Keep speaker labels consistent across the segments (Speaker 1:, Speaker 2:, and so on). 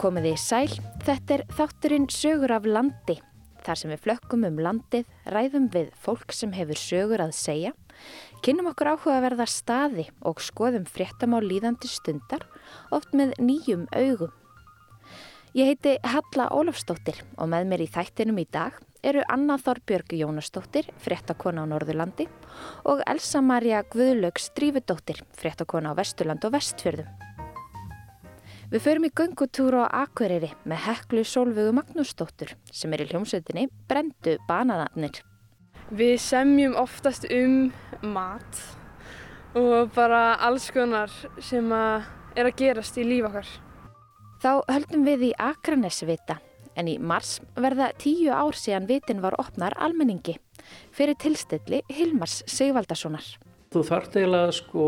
Speaker 1: Komiði sæl, þetta er þátturinn sögur af landi. Þar sem við flökkum um landið, ræðum við fólk sem hefur sögur að segja, kynum okkur áhuga að verða staði og skoðum fréttamál líðandi stundar, oft með nýjum augum. Ég heiti Halla Ólafstóttir og með mér í þættinum í dag eru Anna Þorbjörg Jónastóttir, fréttakona á Norðurlandi og Elsa Maria Guðlaugs Drífudóttir, fréttakona á Vesturland og Vestfjörðum. Við förum í göngutúr á Akureyri með heklu Solvögu Magnúsdóttur sem er í hljómsveitinni Brendu bananarnir.
Speaker 2: Við semjum oftast um mat og bara alls konar sem að er að gerast í líf okkar.
Speaker 1: Þá höldum við í Akranesvita en í mars verða tíu ár síðan vitin var opnar almenningi fyrir tilstilli Hilmars Sigvaldasonar.
Speaker 3: Þú þarf eiginlega sko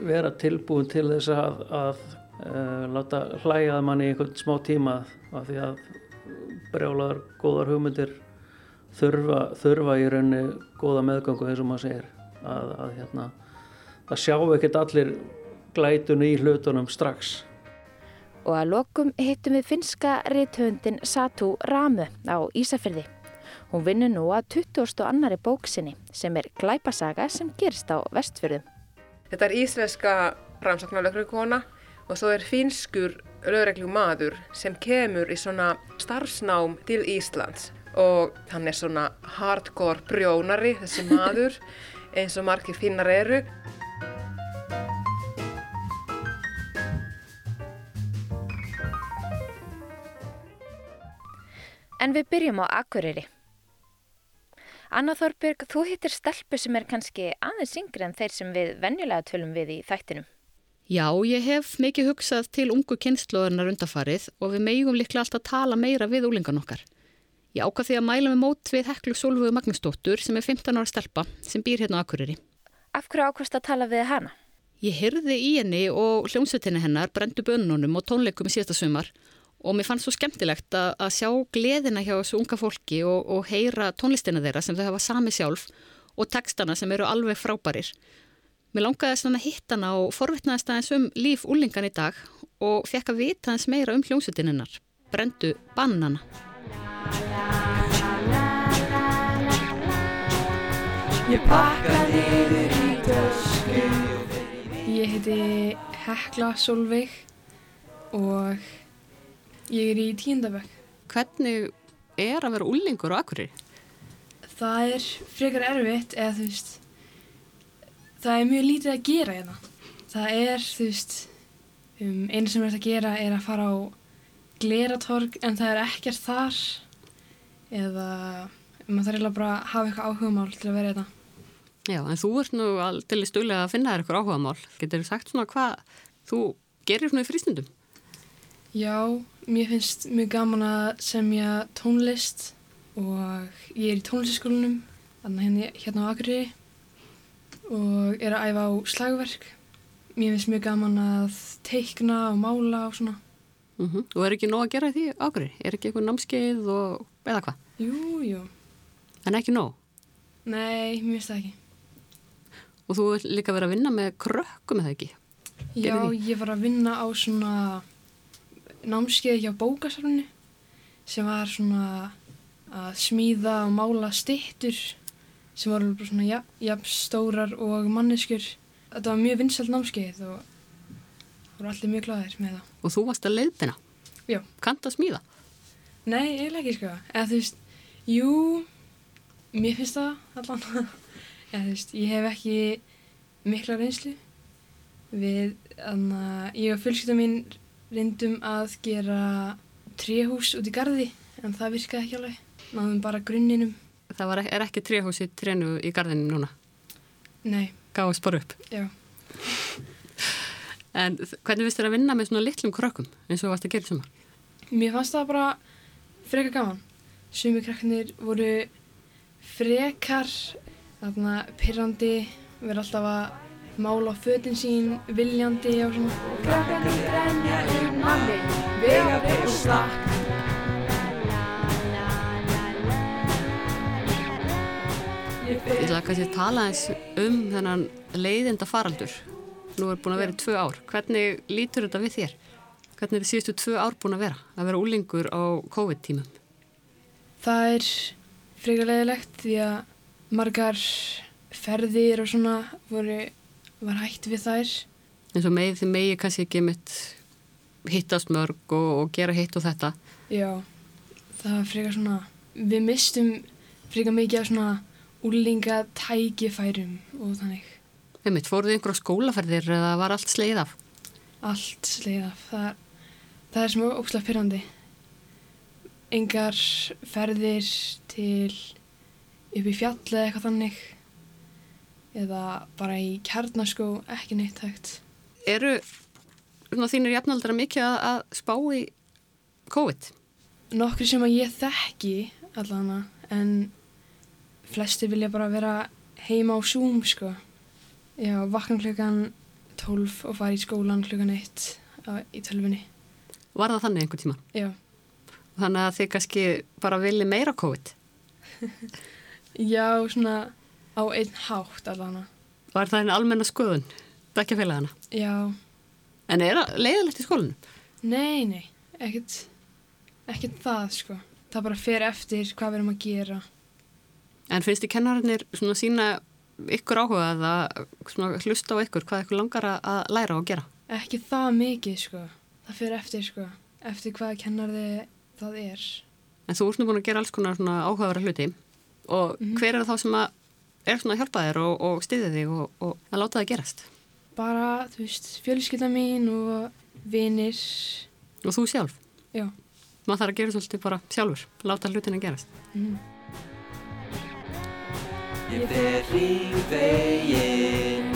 Speaker 3: vera tilbúin til þess að, að uh, láta hlæjaða manni í einhvern smá tíma af því að brjálaðar góðar hugmyndir þurfa, þurfa í raunni góða meðgangu eins og maður segir að, að hérna, það sjá ekkert allir glætun í hlutunum strax
Speaker 1: og að lokum hittum við finska reythöndin Satu Ramu á Ísafyrði. Hún vinnur nú að 20. annari bóksinni sem er glæpasaga sem gerist á vestfjörðum.
Speaker 4: Þetta er íslenska rannsóknarlögrukona og svo er finskur lögreglum maður sem kemur í svona starfsnám til Íslands og hann er svona hardcore brjónari þessi maður eins og margir finnar eru.
Speaker 1: En við byrjum á Akureyri. Anna Þorbjörg, þú hittir stelpu sem er kannski aðeins yngri en þeir sem við venjulega tölum við í þættinum.
Speaker 5: Já, ég hef mikið hugsað til ungu kynnslóðurnar undafarið og við megum líklega alltaf tala meira við úlingan okkar. Ég ákvað því að mæla með mót við Heklu Solvögu Magnúsdóttur sem er 15 ára stelpa sem býr hérna á Akureyri.
Speaker 1: Af hverju ákvæmst að tala við hana?
Speaker 5: Ég hyrði í henni og hljómsveitinni hennar brendu bönunum og tónleikum í síðasta sumar og mér fannst svo skemmtilegt að, að sjá gleðina hjá þessu unga fólki og, og heyra tónlistina þeirra sem þau hafa sami sjálf og textana sem eru alveg frábærir. Mér langaði svona að hitta hana og forvittnaðist aðeins um líf úlingan í dag og fekk að vita aðeins meira um hljómsutinninnar. Brendu bannana.
Speaker 2: Ég pakkaði yfir í tösku. Ég heiti Hekla Solveig og Ég er í tíundabökk.
Speaker 5: Hvernig er að vera úlingur á akkurir?
Speaker 2: Það er frekar erfitt eða þú veist, það er mjög lítið að gera hérna. Það er, þú veist, um, einu sem er að gera er að fara á gleratorg en það er ekkert þar eða maður þarf eiginlega bara að hafa eitthvað áhugamál til að vera hérna.
Speaker 5: Já, en þú ert nú til í stöðlega að finna þér eitthvað áhugamál. Getur þú sagt svona hvað þú gerir svona í frístundum?
Speaker 2: Já, mér finnst mjög gaman að semja tónlist og ég er í tónlistaskólanum hérna, hérna á Akureyri og er að æfa á slagverk. Mér finnst mjög gaman að teikna og mála og svona.
Speaker 5: Mm -hmm. Og er ekki nóg að gera því Akureyri? Er ekki eitthvað námskeið og eða hvað?
Speaker 2: Jú, jú.
Speaker 5: En ekki nóg?
Speaker 2: Nei, mér finnst það ekki.
Speaker 5: Og þú vil líka vera að vinna með krökkum eða ekki?
Speaker 2: Já, ég var að vinna á svona námskeið hjá bókasafninu sem var svona að smíða og mála stittur sem voru bara svona jafn, jafn stórar og manneskur. Þetta var mjög vinsalt námskeið og voru allir mjög glæðir með það.
Speaker 5: Og þú varst að leiðbina?
Speaker 2: Já.
Speaker 5: Kant að smíða?
Speaker 2: Nei, eiginlega ekki sko. Eða þú veist, jú, mér finnst það allan. Eða þú veist, ég hef ekki mikla reynslu við, þannig að ég og fjölskytta mín reyndum að gera tréhús út í gardi en það virkaði ekki alveg. Náðum bara grunninum.
Speaker 5: Það var, er ekki tréhús í trénu í gardinum núna?
Speaker 2: Nei.
Speaker 5: Gáði spara upp?
Speaker 2: Já.
Speaker 5: En hvernig vist þér að vinna með svona litlum krökkum eins og þú varst að gera í sumar?
Speaker 2: Mér fannst það bara frekar gaman. Sumi krakkarnir voru frekar, þarna, pyrrandi, verið alltaf að mála fötinn sín viljandi og svona. Krakkarnir grenja um manni, vegabri og slakk.
Speaker 5: Ég ætla kannski að tala eins um þennan leiðinda faraldur. Nú er búin að vera í tvö ár. Hvernig lítur þetta við þér?
Speaker 6: Hvernig er síðustu tvö ár búin að vera? Að vera úlingur á COVID-tímum?
Speaker 7: Það er frekar leiðilegt því að margar ferðir og svona voru, var hægt við þær.
Speaker 6: En svo megið þið megið kannski ekki mitt hittast mörg og, og gera hitt og þetta.
Speaker 7: Já, það var frekar svona, við mistum frekar mikið af svona úlinga tækifærum og þannig.
Speaker 6: Við mitt, fóruðu einhverja skólaferðir eða var allt sleið af?
Speaker 7: Allt sleið af. Það, það er smá óslægt pyrrandi. Engar ferðir til upp í fjalli eða eitthvað þannig. Eða bara í kjarnaskó, ekki neitt hægt.
Speaker 6: Eru þínir jafnaldra mikið að, að spá í COVID?
Speaker 7: Nokkur sem að ég þekki allana, en flesti vilja bara vera heima á Zoom, sko. Já, vakna klukkan 12 og fara í skólan klukkan 1 á, í tölfunni.
Speaker 6: Var það þannig einhver tíma?
Speaker 7: Já.
Speaker 6: Þannig að þið kannski bara vilji meira COVID?
Speaker 7: Já, svona á einn hátt allana.
Speaker 6: Var það einn almenna skoðun? Bekkjafélagana?
Speaker 7: Já,
Speaker 6: En er það leiðilegt í skólinu?
Speaker 7: nei, nei, ekkert, ekkert það, sko. Það bara fer eftir hvað við erum að gera.
Speaker 6: En finnst þið kennarinnir svona sína ykkur áhuga að svona hlusta á ykkur hvað ykkur langar að- að læra og gera?
Speaker 7: Ekki það mikið, sko. Það fer eftir, sko, eftir hvað kennarði það er.
Speaker 6: En þú ert nú búin að gera alls konar svona áhugavera hluti og hver er þá sem að er svona að hjálpa þér og, og styðja þig og, og að láta það gerast?
Speaker 7: Bara, þú veist, fjölskylda mín og vinir.
Speaker 6: Og þú sjálf?
Speaker 7: Já.
Speaker 6: Maður þarf að gera svolítið bara sjálfur, láta hlutina gerast.
Speaker 7: Mm.
Speaker 8: Ég fer hringveginn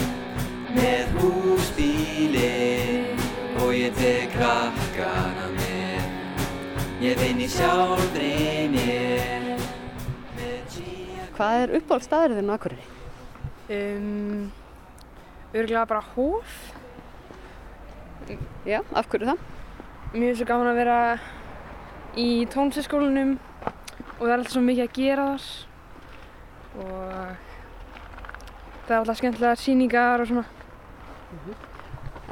Speaker 8: með húsbílinn og ég tek krakkana með. Ég vinn í sjálfri mér.
Speaker 6: Hvað er uppáhald staðurðin á Akureyri?
Speaker 7: Um, örgulega bara hóf.
Speaker 6: Já, af hverju það?
Speaker 7: Mér finnst svo gaman að vera í tónlistaskólanum og það er alltaf svo mikið að gera þar og það er alltaf skemmtilega síningar og svona.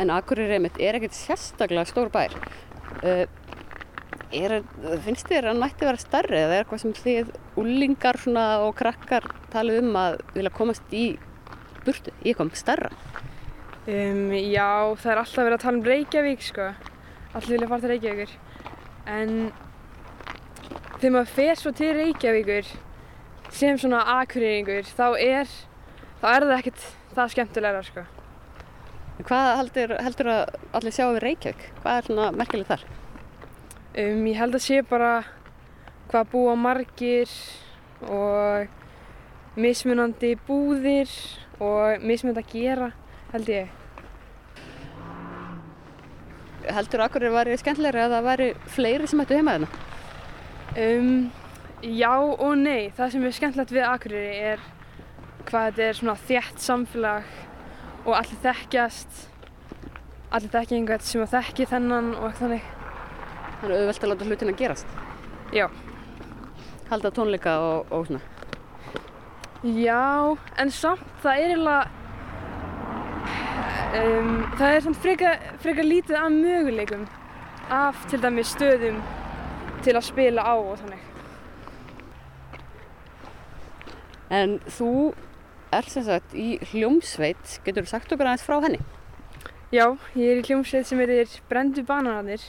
Speaker 6: En Akureyri einmitt er ekkert sérstaklega stór bær. Uh, er, finnst þér að nætti vera stærri eða er eitthvað sem þið úlingar og krakkar talið um að vilja komast í burtu, í eitthvað stærra?
Speaker 7: Um, já, það er alltaf verið að tala um Reykjavík sko. Allir vilja fara til Reykjavíkur. En þegar maður fer svo til Reykjavíkur sem svona akureyringur þá er, þá er það ekkert það skemmtilegra sko.
Speaker 6: Hvað heldur, heldur að allir sjá við Reykjavík? Hvað er svona merkilegt þar?
Speaker 7: Um, ég held að sé bara hvað búa margir og mismunandi búðir og mismunandi að gera, held ég.
Speaker 6: Heldur að Akureyri væri skemmtilegri að það væri fleiri sem ættu heima þarna?
Speaker 7: Um, já og nei. Það sem er skemmtilegt við Akureyri er hvað þetta er svona þétt samfélag og allir þekkjast. Allir þekkja einhvern sem að þekki þennan og eitthvað þannig.
Speaker 6: Þannig auðvelt að láta hlutina gerast.
Speaker 7: Já.
Speaker 6: Halda tónleika og, og svona.
Speaker 7: Já, en samt það er eiginlega um, það er samt frekar lítið af möguleikum af til dæmis stöðum til að spila á og þannig.
Speaker 6: En þú er sem sagt í hljómsveit, getur þú sagt okkur aðeins frá henni?
Speaker 7: Já, ég er í hljómsveit sem heitir Brendu bananarnir.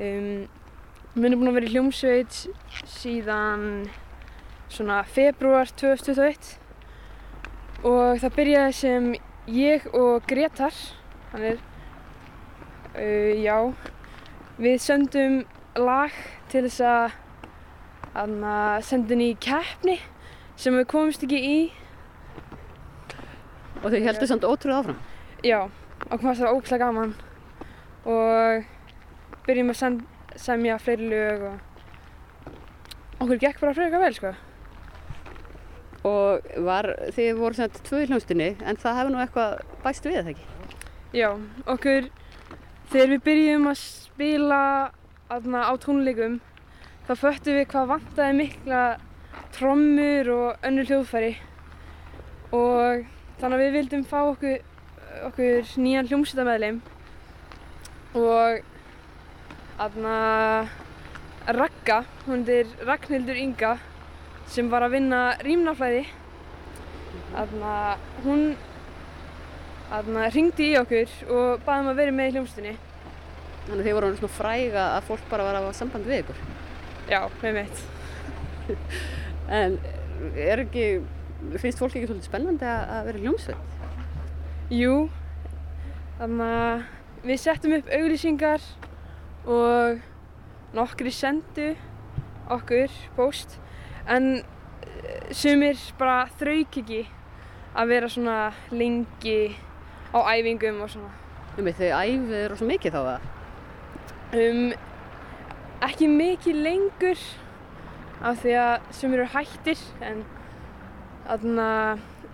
Speaker 7: Um, Minn er búinn að vera í hljómsveit síðan svona februar 2021 og það byrjaði sem ég og Gretar, hann er, uh, já, við söndum lag til þess að, að senda inn í keppni sem við komumst ekki í.
Speaker 6: Og þau heldur samt ótrúð áfram.
Speaker 7: Já, og hvað það ógæslega gaman og byrjum að semja fleiri lög og okkur gekk bara frekar vel sko.
Speaker 6: Og var, þið voru sagt tvö í hljómsdunni, en það hefur nú eitthvað bæst við það ekki?
Speaker 7: Já, okkur, þegar við byrjum að spila aðna, á tónleikum þá föttum við hvað vantaði mikla trommur og önnur hljóðfæri og þannig að við vildum fá okkur, okkur nýjan hljómsveitamæðlim og Aðna Ragga, hún er Ragnhildur Inga sem var að vinna rýmnaflæði. Aðna hún aðna ringdi í okkur og baði um að vera með í hljómsdunni.
Speaker 6: Þannig að þið voru svona fræga að fólk bara var að hafa samband við ykkur.
Speaker 7: Já, með mitt.
Speaker 6: En er ekki, finnst fólk ekki svolítið spennandi að, að vera hljómsveit?
Speaker 7: Jú, þannig að við settum upp auglýsingar og nokkri sendu okkur post en eh, sumir bara þrauk ekki að vera svona lengi á æfingum og svona.
Speaker 6: Um þau æfið svo mikið þá það?
Speaker 7: Um, ekki mikið lengur af því að sumir eru hættir en þarna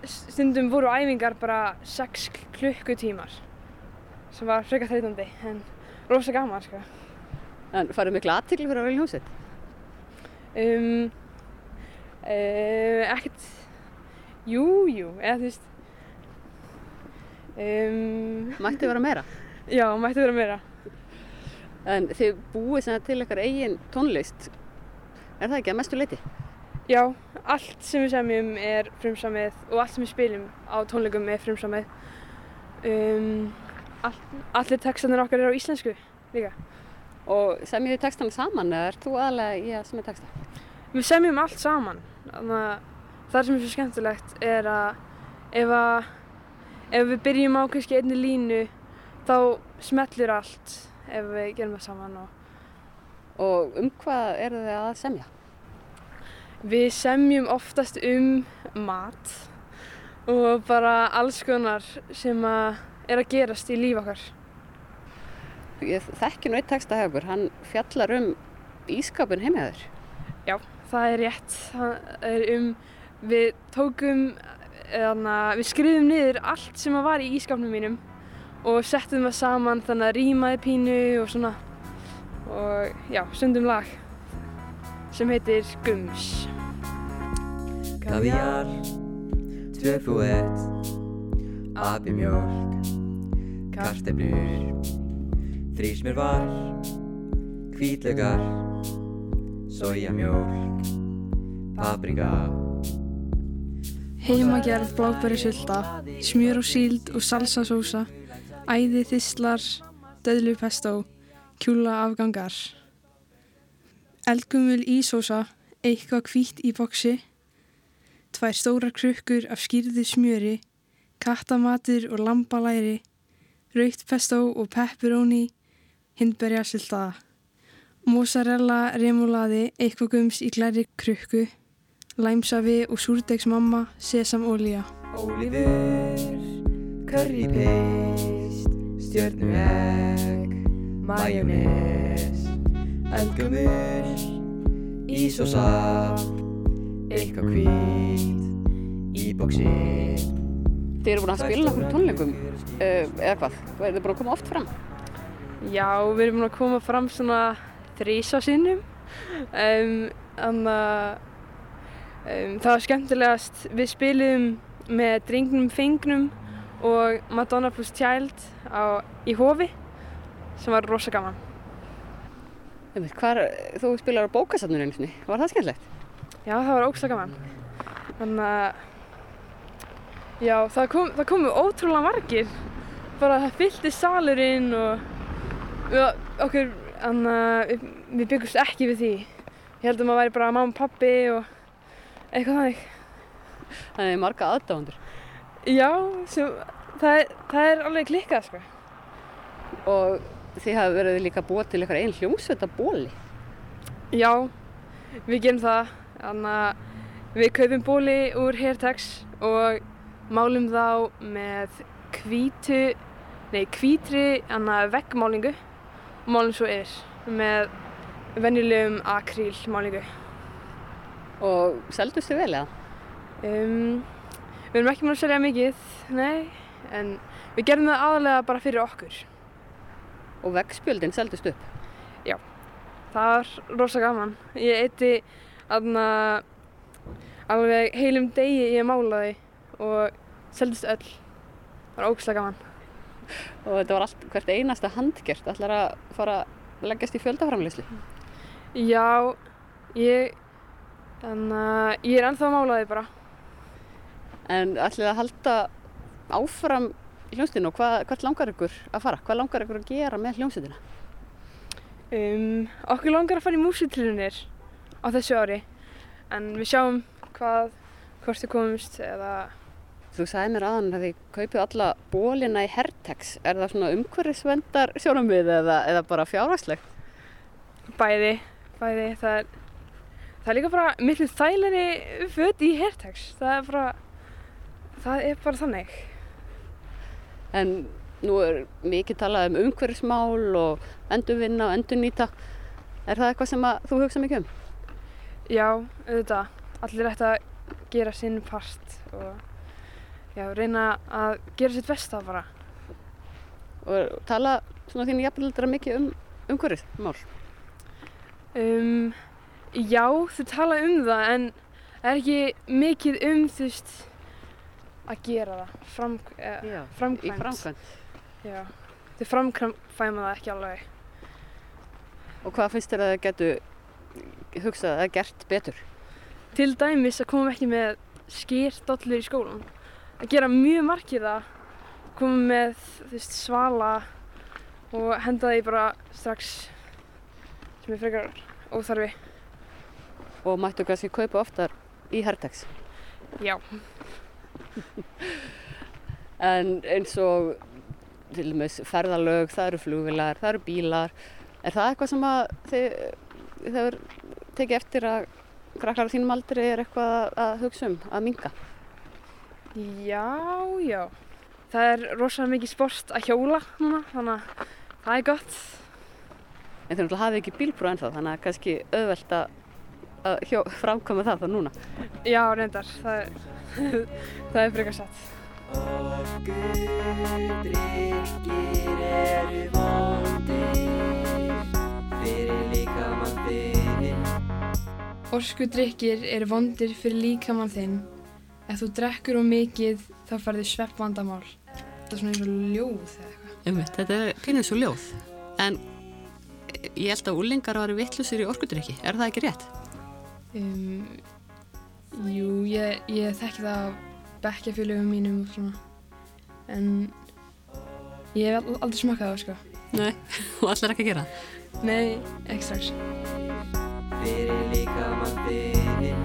Speaker 7: stundum voru æfingar bara 6 klukkutímar sem var frekar þreytandi en rosa gaman sko.
Speaker 6: En farið miklu aðtikli fyrir að í hljómsveit?
Speaker 7: Um, uh, ekkert, jú, jú, eða þú veist, um,
Speaker 6: Mætti vera meira?
Speaker 7: já, mætti vera meira.
Speaker 6: En þið búið til ykkar eigin tónlist, er það ekki að mestu leiti?
Speaker 7: Já, allt sem við semjum er frumsamið og allt sem við spilum á tónleikum er frumsamið. Um, all, allir textanir okkar eru á íslensku líka.
Speaker 6: Og semjið þið textana saman eða ert þú aðalega í að semja texta?
Speaker 7: Við semjum allt saman. Það sem er svo skemmtilegt er að ef, að, ef við byrjum á kannski einni línu þá smellur allt ef við gerum það saman. Og
Speaker 6: Og um hvað eru þið að semja?
Speaker 7: við semjum oftast um mat og bara alls konar sem að er að gerast í líf okkar.
Speaker 6: Ég þekki nú eitt texta hjá okkur, hann fjallar um ískapin heimjaður.
Speaker 7: Já, það er rétt. Það er um, við tókum, eðna, við skrifum niður allt sem að var í ískapnum mínum og settum það saman þannig að rýmaði pínu og svona. Og já, sundum lag sem heitir Gums.
Speaker 8: Kaviar, tvö ett Abi mjölk Karteblur Þrísmjör Hvítlaugar Sojamjólk Paprika
Speaker 7: Heimagerð blábæri sulta, smjör og síld og salsasósa, æði þislar, döðlupestó, kjúla afgangar. Eldgumul ísósa, eitthvað hvítt í boksi, tvær stórar krukkur af skýrðu smjöri, kattamatur og lambalæri, raukt pestó og pepperoni, hindberja sultaða. Mozzarella remulaði, eitthvað gums í glæri krukku, læmsafi og súrdegsmamma, sesamolía.
Speaker 8: Ólífur Curry paste Stjörnu egg Majónes Eldgumur Ísósa Eitthvað hvít Í bóksi
Speaker 6: Þið eru búin að spila okkur tónleikum, uh, eða hvað? Þið búin að koma oft fram?
Speaker 7: Já, við erum búin að koma fram svona þrísa sinnum. Um, þannig að um, það var skemmtilegast. Við spilum með drengnum fengnum og Madonna plus Child á, í hofi sem var rosa gaman.
Speaker 6: Einmitt, Hvar, þú spilar á bókasafninu einu sinni, var það skemmtilegt?
Speaker 7: Já, það var ógslag gaman. Þannig að, já, það, kom, það komu ótrúlega margir. Bara það fyllti salurinn og okkur, þannig að við, við byggumst ekki við því. Ég held að maður væri bara mamma og pappi og eitthvað þannig.
Speaker 6: Það er marga aðdáðundur.
Speaker 7: Já, sem, það, er, það er alveg klikkað, sko.
Speaker 6: Og þið hafa verið líka búið til eitthvað einn hljómsveita bóli.
Speaker 7: Já, við gerum það. Þannig að við kaupum bóli úr Hairtax og málum þá með hvítu, nei hvítri annað veggmálingu og málum svo er með venjulegum akrílmálingu.
Speaker 6: Og seldust þið vel eða?
Speaker 7: Um, við erum ekki múin að selja mikið, nei, en við gerum það aðalega bara fyrir okkur.
Speaker 6: Og veggspjöldin seldust upp.
Speaker 7: Það var rosa gaman. Ég eitti aðna alveg heilum degi ég málaði og seldist öll. Það var ógslag gaman.
Speaker 6: Og þetta var allt, hvert einasta handgjört. Ætlar að fara að leggjast í fjöldaframleyslu?
Speaker 7: Já, ég, þannig að ég er ennþá að mála þig bara.
Speaker 6: En ætlið að halda áfram hljómsveitinu og hvað, hvað langar ykkur að fara? Hvað langar ykkur að gera með hljómsveitina?
Speaker 7: Um, okkur langar að fara í músitilunir á þessu ári, en við sjáum hvað, hvort þið komumst eða
Speaker 6: Þú sagði mér aðan að þið kaupið alla bólina í Hertex. Er það svona umhverfisvendar sjónamið eða, eða bara fjárhagslegt?
Speaker 7: bæði, bæði, það er, það er líka bara miklu þæleri föt í Hertex, það er bara, það er bara þannig.
Speaker 6: En nú er mikið talað um umhverfismál og endurvinna og endurnýta. Er það eitthvað sem þú hugsa mikið um?
Speaker 7: Já, auðvitað, allir ætti að gera sinn part og já, reyna að gera sitt besta bara.
Speaker 6: Og tala svona þínu jafnveldra mikið um umhverfismál?
Speaker 7: Um, já, þau tala um það en það er ekki mikið um þú veist að gera það, Fram, eh,
Speaker 6: Já,
Speaker 7: framkvæmt.
Speaker 6: í framkvæmt.
Speaker 7: Já, þau framkvæma það ekki alveg.
Speaker 6: Og hvað finnst þér að það getu hugsað eða gert betur?
Speaker 7: Til dæmis að koma ekki með skýrdollur í skólan. Að gera mjög margir það, koma með veist, svala og henda því bara strax sem er frekar óþarfi.
Speaker 6: Og mættu kannski kaupa oftar í Hertex?
Speaker 7: Já,
Speaker 6: En eins og til dæmis ferðalög, það eru flugvilar, það eru bílar. Er það eitthvað sem að hefur tekið eftir að krakkar á þínum aldri er eitthvað að- hugsa um, að minga?
Speaker 7: já, já. Það er rosalega mikið sport að hjóla núna, þannig að það er gott.
Speaker 6: En þið náttúrulega hafið ekki bílbrú ennþá, þannig að kannski auðvelt að, að hjó, framkvæma það þá núna.
Speaker 7: Já, reyndar, það er, það er frekar satt.
Speaker 8: Orkudrykkir eru vondir Fyrir líkamann fyrir
Speaker 7: Orkudrykkir eru vondir fyrir líkamann þinn. Ef þú drekkur of mikið þá færðu sveppvandamál. Það er svona eins og ljóð eða eitthvað.
Speaker 6: Umvitt, þetta er pínir svo ljóð. En ég held að úlingar varu vittlusir í orkudrykki, er það ekki rétt?
Speaker 7: Um, jú, ég, ég þekki það af bekkjafélögum mínum og svona. En ég hef al- aldrei smakað það, sko.
Speaker 6: Nei, og allir ekki að gera.
Speaker 7: Nei, ekki strax.
Speaker 8: Fyrir líkamann fyrir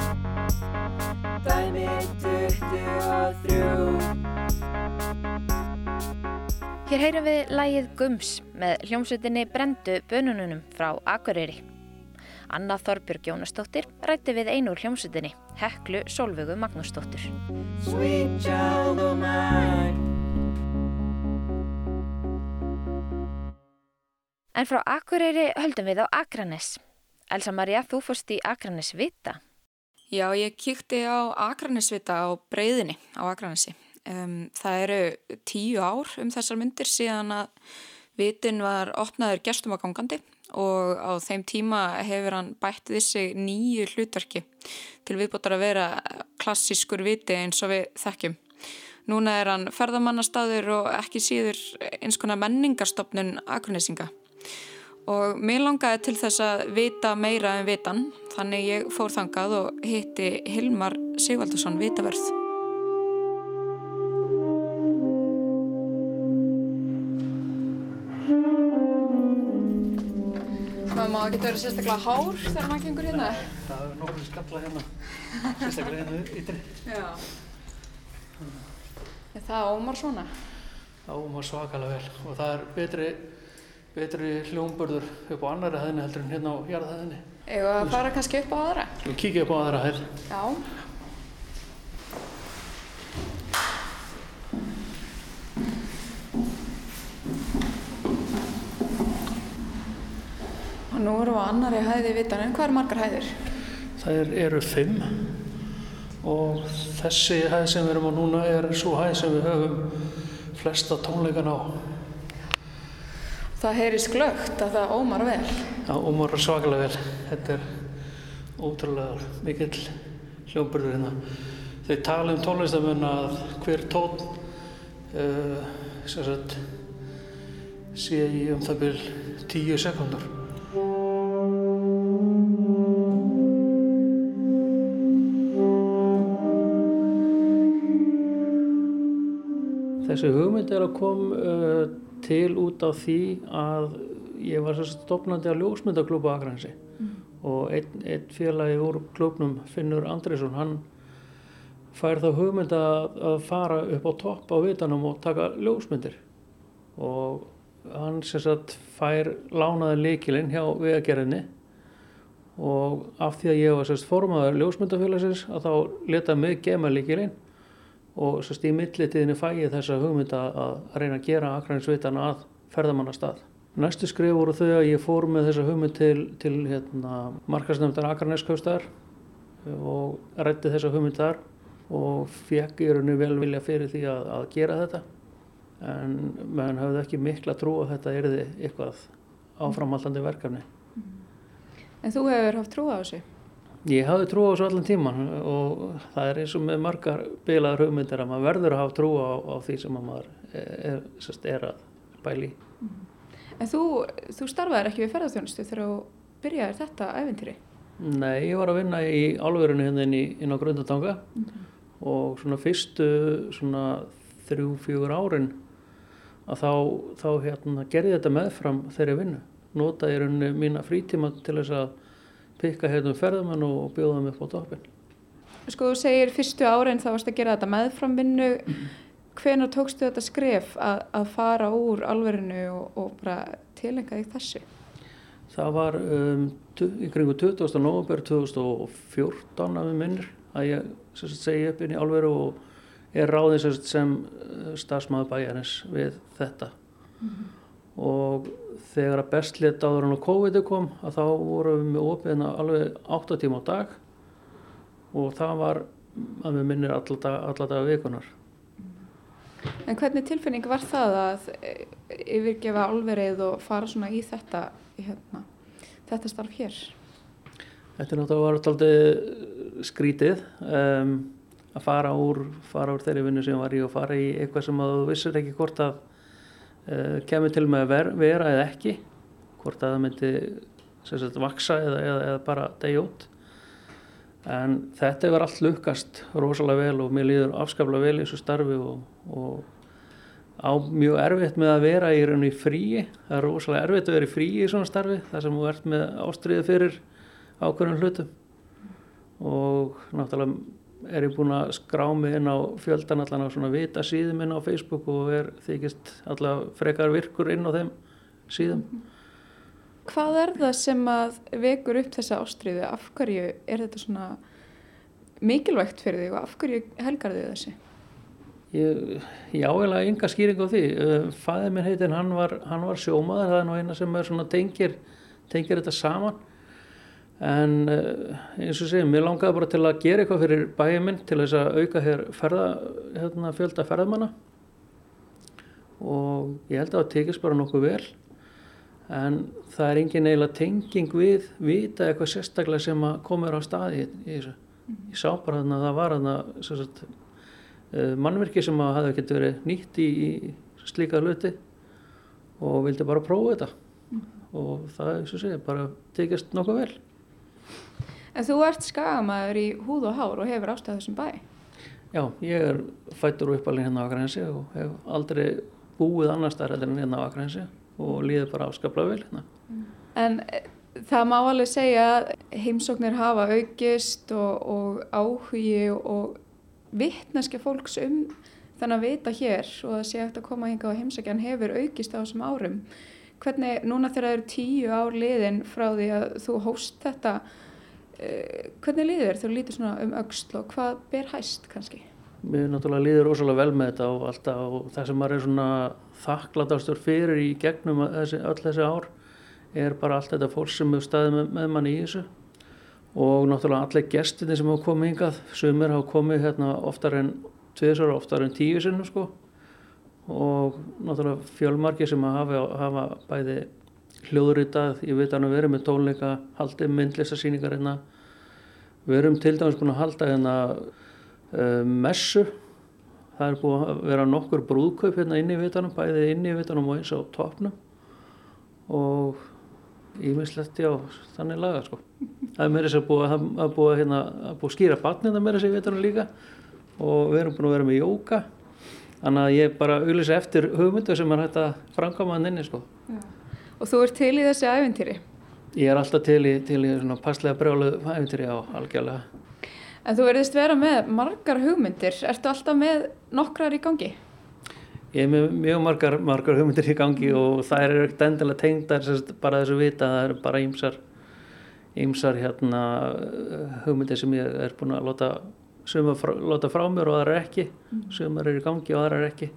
Speaker 8: Dæmi 23
Speaker 1: Hér heyrum við lægið Gums með hljómsveitinni Brendu bönununum frá Akureyri. Anna Þorbjörg Jónasdóttir rætti við einur hljómsveitinni, Heklu Solvögu
Speaker 8: mine
Speaker 1: En frá Akureyri höldum við á Akranes. Elsa Maria, þú fórst í Akranes Vita.
Speaker 9: Já, ég kíkti á Akranesvita á breyðinni á Akranesi. Um, það eru tíu ár um þessar myndir síðan að vitin var opnaður gestum á gangandi og á þeim tíma hefur hann bætt þessi nýju hlutverki til viðbútar að vera klassískur viti eins og við þekkjum. Núna er hann ferðamannastaður og ekki síður eins konar menningarstofnun Akranesinga. Og mér langaði til þess að vita meira um vitan, þannig ég fór þangað og hitti Hilmar Sigvaldarsson vitaverð.
Speaker 7: Það má ekki vera sérstaklega hár þegar maður gengur hérna.
Speaker 3: Það er nokkur skalla hérna, sérstaklega hérna ytri.
Speaker 7: Já. Það ómar svona.
Speaker 3: Það ómar svakalega vel og það er betri, betri hljómburður upp á annari hæðinni heldur en hérna á jarðhæðinni.
Speaker 7: Eða að fara kannski upp á aðra.
Speaker 3: Við kíkja upp á aðra hæð.
Speaker 7: Já. Nú við á annari hæði vitanum. Hvað eru margar hæðir?
Speaker 3: Það eru fimm og þessi hæð sem við erum á núna er svo hæð sem við höfum flesta tónleikan á.
Speaker 7: Það heyrist glögt að það ómar vel.
Speaker 3: Já, ómar svakalega vel. Þetta er ótrúlega mikill hljómburður hérna. Þeir tala um tónlistamenn að hver tón uh, sem sagt, sé í um það byrj tíu sekundur. Þessi hugmynd er að kom uh, til út af því að ég var stopnandi á ljósmyndaklúpa Akransi og einn, einn félagi úr klúpnum, Finnur Andrisson, hann fær þá hugmynd að, að fara upp á topp á vitanum og taka ljósmyndir. Og hann sem sagt fær lánaði líkilinn hjá vegagerðinni. Og af því að ég var sérst formaður ljósmyndafélagsins að þá leta mig gema líkilinn og sérst í millitíðinni fæ ég þessa hugmynd að, að reyna að gera Akranisvitan að ferðamannastað. Næstu skrif voru þau að ég fór með þessa hugmynd til, til hérna, markasnefndar Akraneskjöfstar og rætti þessa hugmynd þar og fekk í rauninu vel vilja fyrir því að, að gera þetta en meðan hafði ekki mikla trú að þetta erði eitthvað áframhaldandi verkefni.
Speaker 10: En þú hefur haft trú á þessu?
Speaker 3: Ég hafði trú á þessu allan tíman og það er eins og með margar bilaðar hugmyndir að maður verður að hafa trú á, á því sem maður er, er, er að bæli í.
Speaker 10: En þú, þú starfaðir ekki við ferðarþjónustu þegar þú byrjaðir þetta æfintýri?
Speaker 3: Nei, ég var að vinna í álverinu hérna inn, í, inn á Grundatanga og svona fyrstu svona þrjú, fjögur árin að þá, þá hérna, gerði þetta meðfram þeirri vinnu. Notaði rauninni mína frítíma til þess að pikka hérna um ferðamenn og bjóða þeim upp á toppin.
Speaker 10: Sko þú segir fyrstu árin þá varst að gera þetta meðframvinnu. Hvenær tókstu þetta skref að, að fara úr alverinu og, og bara tilenga því þessu?
Speaker 3: Það var um, í kringu 20. november 2014 að við minnir að ég segi upp inn í álveru og er ráðin sem, sem uh, starfsmaður bæjarins við þetta. Og þegar að best lit áður en á COVID kom að þá vorum við með opið alveg 8 tíma á dag og það var að við minnir alla daga, vikunar.
Speaker 10: En hvernig tilfinning var það að eh, yfirgefa alverið og fara svona í þetta, hérna, þetta starf hér?
Speaker 3: Þetta er náttúrulega var alltaf skrítið um, að fara úr, fara úr þeirri vinnu sem var í og fara í eitthvað sem að þú vissir ekki hvort að kemur til með að ver, vera eða ekki, hvort að það myndi sagt vaksa eða, eða, eða bara degja út. En þetta hefur allt lukkast rosalega vel og mér líður afskaplega vel í þessu starfi og, og á mjög erfitt með að vera í rauninu í fríi. Það er rosalega erfitt að vera í fríi í svona starfi þar sem þú ert með ástriði fyrir ákveðnum hlutum og náttúrulega er ég búinn að skrá mig inn á fjöldan allan á svona vita síðum inn á Facebook og er þykist allavega frekar virkur inn á þeim síðum.
Speaker 10: Hvað er það sem að vekur upp þessa ástriðu? Af hverju er þetta svona mikilvægt fyrir þig og af hverju helgar þig þessi?
Speaker 3: Ég, ég áhegilega enga skýring á því. Fæðið minn heitin, hann var, var sjómaður, það er nú eina sem er svona tengir, tengir þetta saman. En eh, eins og segjum, mér langaði bara til að gera eitthvað fyrir bæjum minn til þess að auka hér ferða, hérna, fjölda ferðamanna og ég held að það tekist bara nokkuð vel en það er engin eiginlega tenging við vita eitthvað sérstaklega sem að komur á staði í, í þessu. Ég sá bara þarna að það var þarna eh, mannverki sem að hafði ekkert verið nýtt í, í slíka hluti og vildi bara prófa þetta og það eins og segja bara tekist nokkuð vel.
Speaker 10: En þú ert skagamæður í húð og hár og hefur ástæð þessum bæ.
Speaker 3: Já, ég er fættur og uppalinn hérna á Akranesi og hef aldrei búið annar heldur en hérna á Akranesi og líður bara afskaplega vel hérna.
Speaker 10: En eh, það má alveg segja að heimsóknir hafa aukist og, og áhugi og vittneskja fólks um þannig að vita hér og að sé eftir að koma hinga á heimsækjan hefur aukist á þessum árum. Hvernig, núna þegar það eru tíu ár liðin frá því að þú hóst þetta, hvernig líður þér þegar þú lítur svona um auksl og hvað ber hæst kannski?
Speaker 3: Mér náttúrulega líður rosalega vel með þetta og alltaf og það sem maður er svona þakklátastur fyrir í gegnum þessi, öll þessi ár er bara allt þetta fólk sem hefur staðið með, með manni í þessu og náttúrulega allir gestinni sem hafa komið hingað, sumir hafa komið hérna oftar en tviðsar, oftar en tíu sinnum sko og náttúrulega fjölmarki sem hafa, hafa bæði hljóðritað, ég veit að hann verið með tónleika, haldið myndlistasýningar hérna, við erum til dæmis búin að halda hérna uh, messu, það er búin að vera nokkur brúðkaup hérna inn í vitanum, bæði inn í vitanum og eins á topnum og ímislegt já, þannig laga sko. Það er meira sér búið að, að búið hérna, að búið skýra barnina meira sér í vitanum líka. Og við erum búin að vera með jóka þannig að ég bara auðvitað eftir hugmyndu sem er hægt að framkama hann inni sko.
Speaker 10: Og þú ert til í þessi æfintýri.
Speaker 3: Ég er alltaf til í, til í svona passlega brjálu æfintýri á algjörlega.
Speaker 10: En þú verðist vera með margar hugmyndir. Ertu alltaf með nokkrar í gangi?
Speaker 3: Ég er með mjög margar, margar hugmyndir í gangi og það er ekkert endilega tengdar bara þessu vita, það eru bara ýmsar, ýmsar hérna, hugmyndir sem ég er búin að láta, frá, láta frá mér og aðrar ekki, sumar eru í gangi og aðrar ekki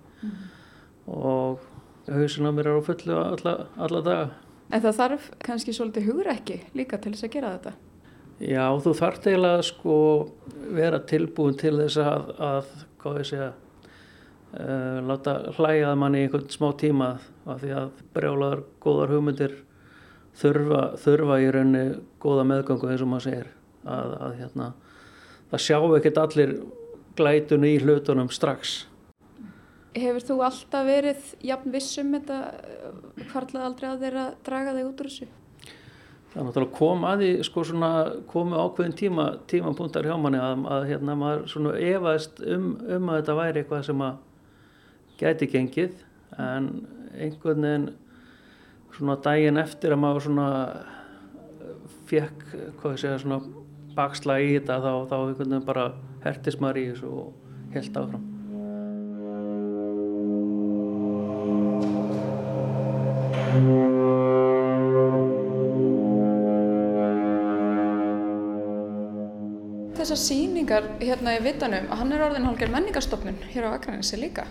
Speaker 3: og hausin á mér er á fullu alla, alla daga.
Speaker 10: En það þarf kannski svolítið hugrekki líka til þess að gera þetta.
Speaker 3: Já, þú þarft eiginlega sko vera tilbúin til þess að, að hvað ég segja, uh, láta hlæjaða manni í einhvern smá tíma af því að brjálaðar góðar hugmyndir þurfa, þurfa í raunni góða meðgangu eins og maður segir að, að hérna, það sjá ekkert allir glætun í hlutunum strax.
Speaker 10: Hefur þú alltaf verið jafn vissum þetta hvarlað aldrei að þeirra draga þig út úr þessu?
Speaker 3: Það er náttúrulega kom að því sko svona komu ákveðin tíma, tímapunktar hjá manni að, að hérna maður svona efaðist um, um að þetta væri eitthvað sem að gæti gengið en einhvern veginn svona daginn eftir að maður svona fekk, hvað ég segja, svona bakslag í þetta þá, þá einhvern veginn bara hertist maður í þessu og held áfram.
Speaker 10: Þessar síningar hérna í Vitanum, hann er orðin hálfgerð menningarstofnun hér á Akranissi líka.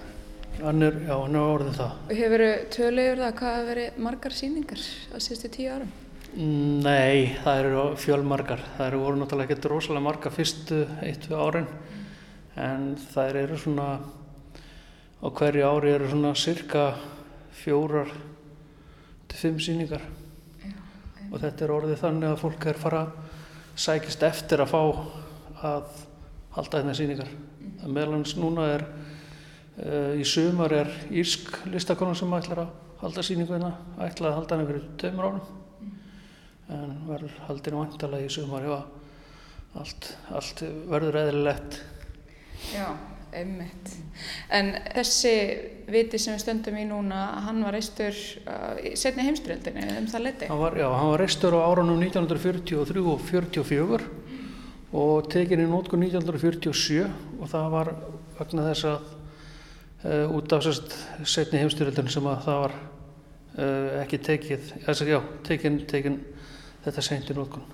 Speaker 3: Hann er, já, hann er orðið það.
Speaker 10: Og hefur tölu yfir það hvað hafa verið margar síningar á síðustu tíu árum?
Speaker 3: Nei, það eru fjölmargar. Það eru voru náttúrulega ekkert rosalega margar fyrstu eitt-tvö árin en það eru svona á hverju ári eru svona cirka fjórar fimm síningar og þetta er orðið þannig að fólk er fara sækist eftir að fá að halda hérna síningar. Það meðlans núna er uh, í sumar er írsk listakona sem ætlar að halda síningu hérna, ætlaði að halda hérna fyrir tveimur árum. En verður haldinu vantalega í sumar já, allt, allt verður eðlilegt.
Speaker 10: Já, einmitt. En þessi viti sem við stöndum í núna, hann var reistur uh, setni heimstyrjöldinni, um það leti?
Speaker 3: Hann var, já, hann var reistur á árunum 1943 og 44 og tekin í nótku 1947 og það var vegna þess að uh, út af sérst setni heimstyrjöldinni sem að það var uh, ekki tekið, þess að já, tekin, tekin þetta seint í nótkun.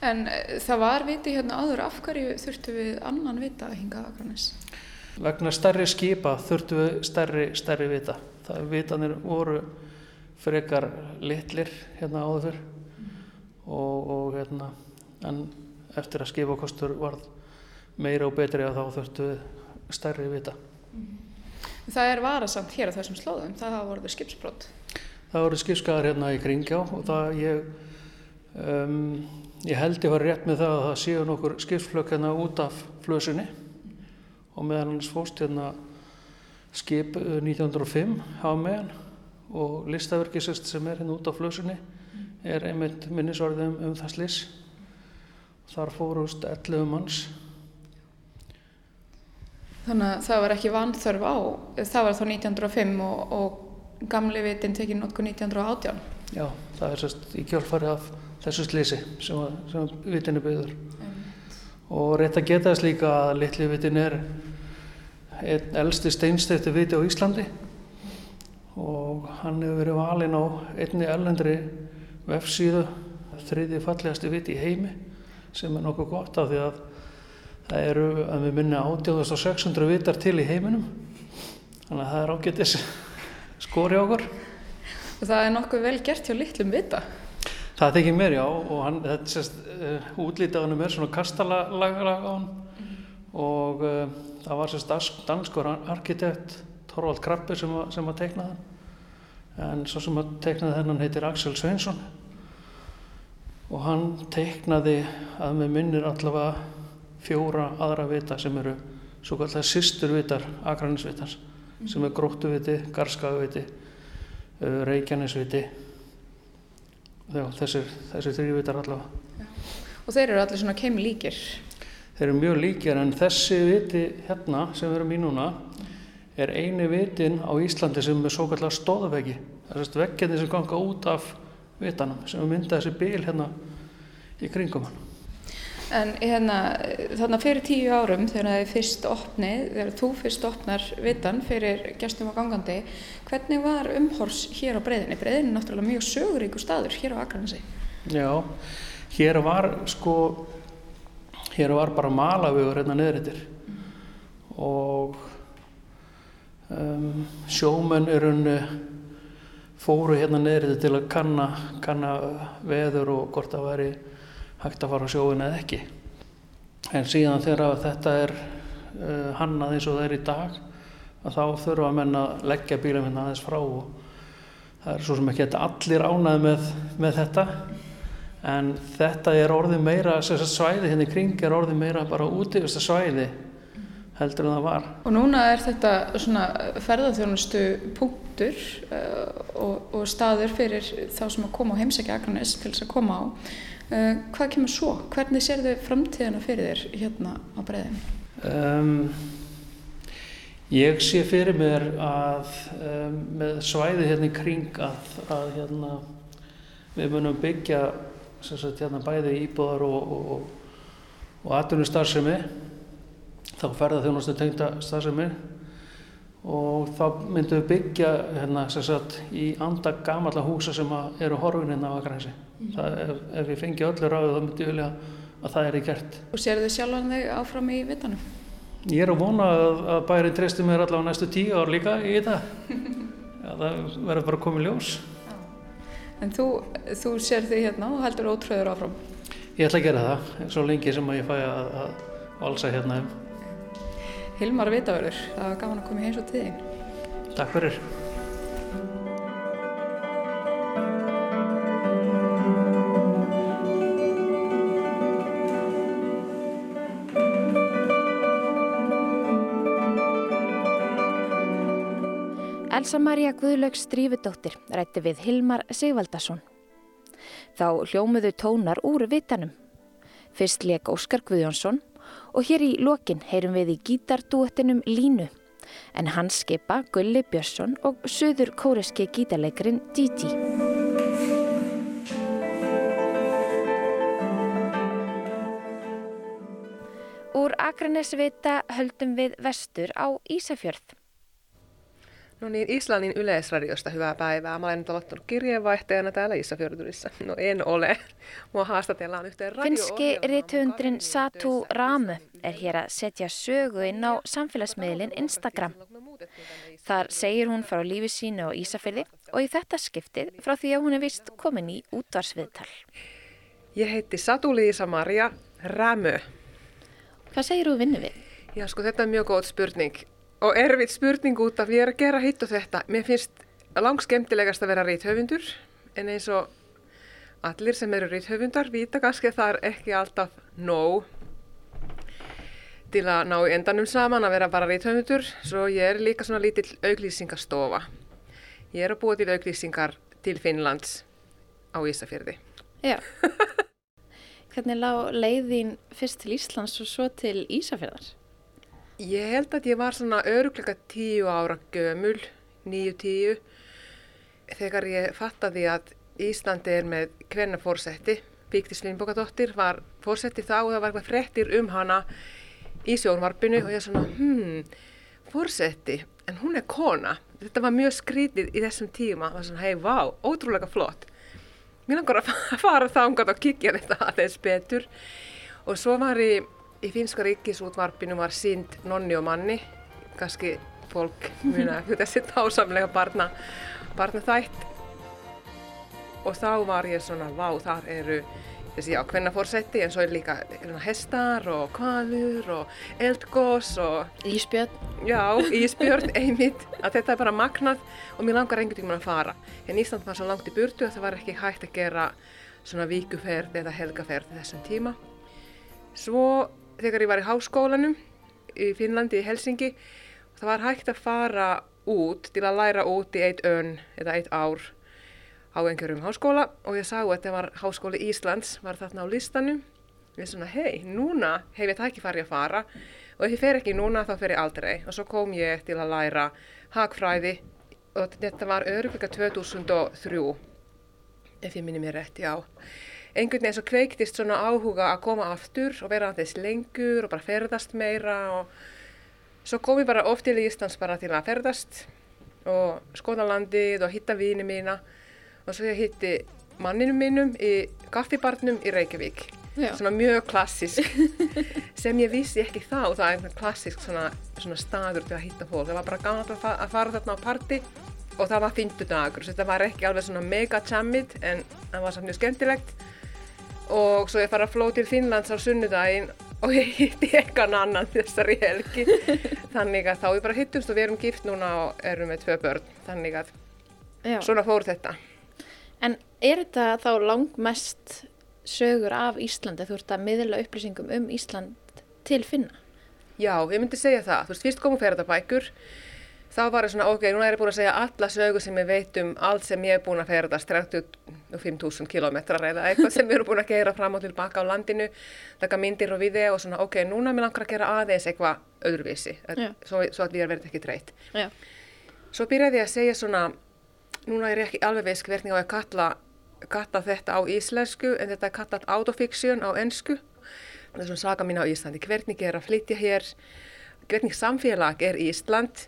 Speaker 10: En það var viti hérna áður, af hverju þurftu við annan vita að hinga Akranes?
Speaker 3: Vegna stærri skipa þurftu við stærri, stærri vita. Það vitanir voru frekar litlir hérna áður fyrr og, og hérna, en eftir að skipakostur varð meira og betri að þá þurftu við stærri vita.
Speaker 10: Það er varasamt hér á þessum slóðum, það voruð skipsbrott.
Speaker 3: Það voru skipskaðar hérna í kringjá og það ég, um, ég held ég var rétt með það að það séu nokkur skipsflökk hérna út af flösunni og meðan hans fóst hérna skip 1905 á meðan og listaverkisest sem er hérna út af flösunni er einmitt minnisvarðum um það slis. Þar fórust 11 manns.
Speaker 10: Þannig að það var ekki vanþörf á, það var þá 1905 og, og gamli vitin tekið notku 1918.
Speaker 3: Já, það er sérst í kjálfari af þessu slisi sem, sem vitin er byggður. Og rétt að geta þess líka að litli vitin er einn elsti steinsteyfti viti á Íslandi og hann hefur verið valinn á einni ellendri vefsíðu þriði fallegasti viti í heimi sem er nokkuð gott af því að það eru að við minna 8600 vitar til í heiminum þannig að það er ágættis skori á okkur
Speaker 10: Og það er nokkuð vel gert hjá litlum vita.
Speaker 3: Það þykir mér já og hann, þetta sést, uh, á hann er svona kastalaga á hann og uh, það var sérst danskur arkitekt Torvald Krabbe sem, sem að teikna það en svo sem að teiknaði þennan heitir Axel Sveinsson. Og hann teiknaði að með minnir allavega fjóra aðra vita sem eru svo kallar sýsturvitar Akranisvitans sem er Gróttuviti, Garskagaviti, uh, Reykjanesviti Já, þessir, þessir þrývitar allavega.
Speaker 10: Og þeir eru allir svona keimlíkir.
Speaker 3: þeir eru mjög líkir en þessi viti hérna sem við erum í núna er eini vitin á Íslandi sem er svo kallar stóðveggi. Það er vegginni sem ganga út af vitanum sem mynda þessi bíl hérna í kringum hann.
Speaker 10: En hérna, þarna fyrir tíu árum þegar er fyrst opnið, þegar þú fyrst opnar vitan fyrir gestum og gangandi, hvernig var umhors hér á breyðinni? Breyðinni er náttúrulega mjög söguríku staður hér á Akranesi.
Speaker 3: Já, hér var sko, hér var bara malavegur hérna neðrittir og um, sjómenn er unni fóru hérna neðrittir til að kanna, kanna veður og hvort það væri hægt að fara á sjóin eða ekki. En síðan þegar þetta er uh, hannað eins og það er í dag, að þá þurfa að menna að leggja bílum hérna aðeins frá og það er svo sem ekki allir ánað með, með þetta. En þetta er orðið meira, svæði hérna í kring er orðið meira bara útífista svæði heldur en það var.
Speaker 10: Og núna er þetta svona ferðarþjónustu punktur uh, og, og staður fyrir þá sem að koma á heimsækja Akranes til þess að koma á. Uh, hvað kemur svo? Hvernig sér þau framtíðina fyrir þér hérna á breyðinu? Um,
Speaker 3: ég sé fyrir mér að um, með svæði hérna í kring að, að hérna, við munum byggja sagt, hérna, bæði íbúðar og, og, og atvinnustarfsemi þá ferða þjónustu tengda starfsemi og þá myndum við byggja hérna, sagt, í anda gamalla húsa sem eru horfin hérna á Akranesi. Mm. Ef, ef við fengi öllu ráðu þá myndum við vilja að það er í gert.
Speaker 10: Og sér þið sjálfan þig áfram í vittanum?
Speaker 3: Ég er að vona að, að bærin treysti mér allavega næstu tíu ár líka í þetta. Já, það verður bara komið ljós. Já.
Speaker 10: En þú, þú sér þig hérna og heldur ótröður áfram?
Speaker 3: Ég ætla að gera það, svo lengi sem ég fæ að, að valsa hérna.
Speaker 10: Hilmar Vitaverður, það var gaman að koma í heins og tíði.
Speaker 3: Takk fyrir.
Speaker 1: Elsa Maria Guðlaugs Strífudóttir rætti við Hilmar Sigvaldason. Þá hljómuðu tónar úr vitanum. Fyrst leik Óskar Guðjónsson og hér í lokin heyrum við í gítardúettinum Línu en hans skipa Gulli Björnsson og söður kóreski gítarleikarin Didi. Úr Akranesvita höldum við vestur á Ísafjörð.
Speaker 4: No niin, Islannin yleisradiosta hyvää päivää. Mä olen nyt aloittanut kirjeenvaihtajana täällä Isafjörðurissa. No en ole. Mua haastatellaan yhteen radio
Speaker 1: Finski rithöndrin Satu Ramu er hér að setja sögu inn á samfélagsmiðlinn Instagram. Þar segir hún frá lífi sínu á Ísafjörði og í þetta skiptið frá því að hún er vist komin í útvarsviðtal.
Speaker 4: Ég heiti Satu Lísa Maria Ramu.
Speaker 1: Hvað segir þú vinnu við?
Speaker 4: Já, sko þetta er mjög góð spurning og erfitt spurning út af ég er að gera hitt og þetta. Mér finnst langt skemmtilegast að vera reythöfundur en eins og allir sem eru reythöfundar vita kannski að það er ekki alltaf nóg til að ná endanum saman að vera bara reythöfundur svo ég er líka svona lítill auglýsingastofa. Ég er að búa til auglýsingar til Finnlands á Ísafjörði.
Speaker 1: Já. Hvernig lág leiðin fyrst til Íslands og svo til Ísafjörðar?
Speaker 4: Ég held að ég var svona örugleika tíu ára gömul, nýju tíu, þegar ég fattaði að Íslandi er með hverna fórsetti. Bíktis Lindbókadóttir var fórsetti þá og það var eitthvað frettir um hana í sjónvarpinu og ég svona, hmm, fórsetti, en hún er kona. Þetta var mjög skrítið í þessum tíma, það var svona, hei, vá, ótrúlega flott. Mér langar að fara þángat og kikja þetta aðeins betur og svo var ég Í finska ríkisútvarpinu var sínd nonni og manni, kannski fólk muna þessi tásamlega barna, barna þætt og þá var ég svona, vá, þar eru þessi ákveðna fórsetti en svo er líka hestar og kvalur og eldgós og
Speaker 1: Ísbjörn.
Speaker 4: Já, Ísbjörn, einmitt, að þetta er bara magnað og mér langar einhvern veginn að fara. En Ísland var svo langt í burtu að það var ekki hægt að gera svona víkuferð eða helgaferð þessum tíma. Svo þegar ég var í háskólanum í Finnlandi, í Helsingi það var hægt að fara út til að læra út í eitt önn eða eitt ár á einhverjum háskóla og ég sá að þetta var háskóli Íslands var þarna á listanum Ég er svona, hei, núna hef ég tækifæri að fara og ef ég fer ekki núna þá fer ég aldrei. Og svo kom ég til að læra hagfræði og þetta var örugleika 2003, ef ég minni mér rétt, já. Einhvern veginn svo kveiktist svona áhuga að koma aftur og vera aðeins lengur og bara ferðast meira og svo kom ég bara oft til Íslands bara til að ferðast og skoða landið og hitta vini mína. Og svo ég hitti manninu mínum í kaffibarnum í Reykjavík
Speaker 10: Já.
Speaker 4: svona mjög klassisk sem ég vissi ekki þá það er einhvern klassisk svona, svona staður til að hitta fólk. Það var bara gaman að, að fara þarna á party og það var fyndu dagur þetta var ekki alveg svona mega jammit en það var samt mjög skemmtilegt og svo ég fara að fló til Finnlands á sunnudaginn og ég hitti eitthvað annan þessari helgi þannig að þá við bara hittumst og við erum gift núna og erum með tvö börn þannig að
Speaker 1: Já.
Speaker 4: svona fór þetta
Speaker 1: En er þetta þá langmest sögur af Íslandi? Þú ert að miðla upplýsingum um Ísland til finna?
Speaker 4: Já, ég myndi segja það. Þú veist, fyrst komu ferðabækur, þá var ég svona, ok, núna er ég búin að segja alla sögur sem ég veit um allt sem ég er búin að ferðast, 35.000 kilometrar eða eitthvað sem við erum búin að gera fram og tilbaka á landinu, taka myndir og video og svona, ok, núna mér langar að gera aðeins eitthvað öðruvísi, að- svo, svo að við erum verið ekki treyt. Svo byrjaði ég að segja svona, núna er ég ekki alveg veist hvernig á ég að kalla, kalla þetta á íslensku, en þetta er kallað autofiction á ensku. Það er svona saga mín á Íslandi, hvernig er að flytja hér, hvernig samfélag er Ísland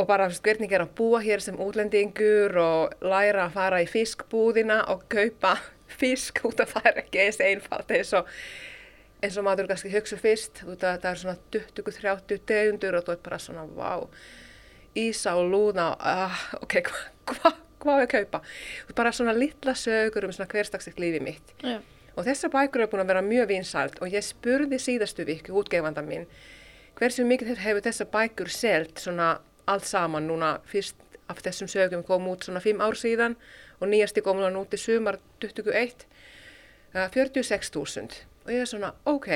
Speaker 4: og bara hvernig er að búa hér sem útlendingur og læra að fara í fiskbúðina og kaupa fisk út að það er ekki eins einfalt eins og, eins og maður kannski hugsa fyrst, út að það er svona 20-30 tegundur og þú er bara svona, vá, ísa og lúna, ah, ok, hvað hva, hva ég að kaupa? Þú veist, bara svona litla sögur um svona hverstagsegt lífi mitt.
Speaker 1: Já.
Speaker 4: Og þessar bækur eru búin að vera mjög vinsælt og ég spurði síðastu viku útgefanda minn hversu mikið hefur þessar bækur selt svona allt saman núna fyrst af þessum sögum kom út svona fimm ár síðan og nýjasti kom núna út í sumar 21 uh, 46.000 og ég er svona ok,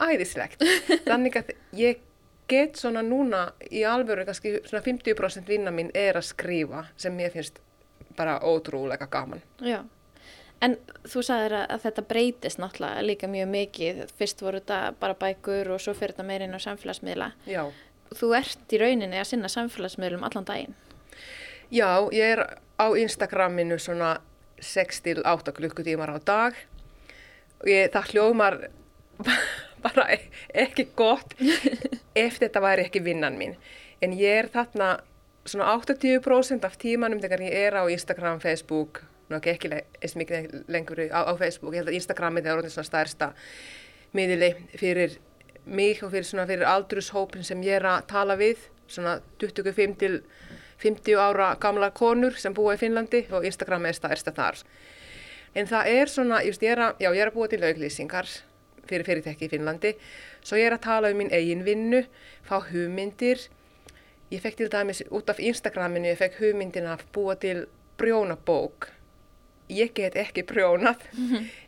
Speaker 4: æðislegt þannig að ég get svona núna í alvöru kannski svona 50% vinna mín er að skrifa sem mér finnst bara ótrúlega gaman
Speaker 1: Já. En þú sagðir að, að þetta breytist náttúrulega líka mjög mikið. Fyrst voru þetta bara bækur og svo fyrir þetta meirinn á samfélagsmiðla.
Speaker 4: Já.
Speaker 1: Þú ert í rauninni að sinna samfélagsmiðlum allan daginn.
Speaker 4: Já, ég er á Instagraminu svona 6-8 klukkutímar á dag ég, það hljómar bara ekki gott ef þetta væri ekki vinnan mín. En ég er þarna svona 80% af tímanum þegar ég er á Instagram, Facebook, nú ekki le- eins mikið lengur á, á Facebook, ég held að Instagramið er orðin svona stærsta miðili fyrir mig og fyrir svona fyrir aldrushópin sem ég er að tala við, svona 25 til 50 ára gamla konur sem búa í Finnlandi og Instagram er stærsta þar. En það er svona, just, ég, er að, já, ég er að búa til auglýsingar fyrir fyrirtæki í Finnlandi, svo ég er að tala um minn eigin vinnu, fá hugmyndir. Ég fekk til dæmis út af Instagraminu, ég fekk hugmyndin að búa til brjónabók. Ég get ekki brjónað,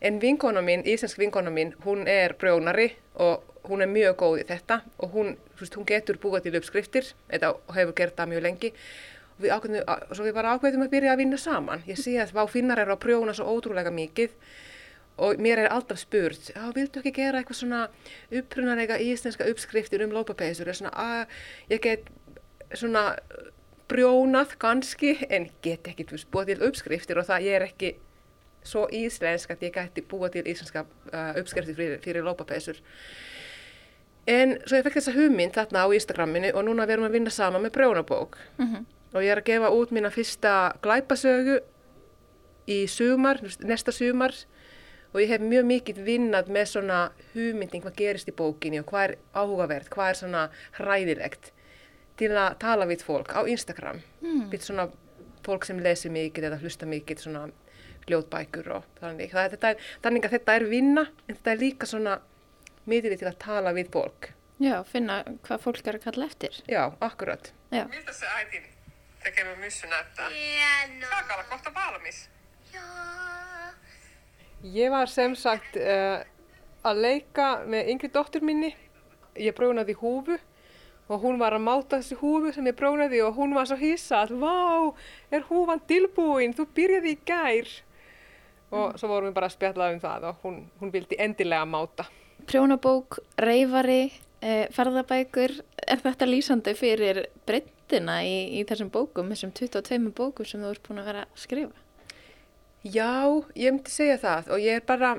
Speaker 4: en vinkona mín, íslensk vinkona mín, hún er brjónari og hún er mjög góð í þetta og hún, veist, hún getur búið til uppskriftir eða hefur gert það mjög lengi og við ákveðum, svo við bara ákveðum að byrja að vinna saman. Ég sé að finnar eru að prjóna svo ótrúlega mikið og mér er alltaf spurt, já, viltu ekki gera eitthvað svona upprunarega íslenska uppskriftir um að ég get svona brjónað kannski en get ekki, veist, búið til uppskriftir og það ég er ekki svo íslensk að ég gæti búið til íslenska uh, uppskriftir fyrir, fyrir lópapeysur. En svo ég fekk þessa hugmynd þarna á Instagraminu og núna verum við að vinna saman með brjónabók. Og ég er að gefa út mína fyrsta glæpasögu í sumar, næsta sumar og ég hef mjög mikið vinnað með svona hugmynding hvað gerist í bókinni og hvað er áhugavert, hvað er svona hræðilegt til að tala við fólk á Instagram. Mm. Við svona fólk sem lesi mikið eða hlusta mikið svona ljóðbækur og þannig. Það, þetta er, þannig að þetta er vinna en þetta er líka svona miðlið til að tala við fólk.
Speaker 1: Já, finna hvað fólk er að kalla eftir.
Speaker 4: Já, akkurat.
Speaker 1: Já.
Speaker 4: Miltä se äitin tekemä myssy näyttää? Hieno. Saako olla kohta valmis? Ég var sem sagt uh, að leika með yngri dóttur minni. Ég brjónaði húfu og hún var að máta þessi húfu sem ég brjónaði og hún var svo hissa að vá, er húfan tilbúin, þú byrjaði í gær. og svo vorum við bara að spjalla um það og hún, hún vildi endilega máta.
Speaker 1: Prjónabók, reyfari, eh, ferðabækur, er þetta lýsandi fyrir breyttina í, í þessum bókum, þessum 22 bókum sem þú ert búin að vera að skrifa?
Speaker 4: Já, ég myndi segja það og ég er bara,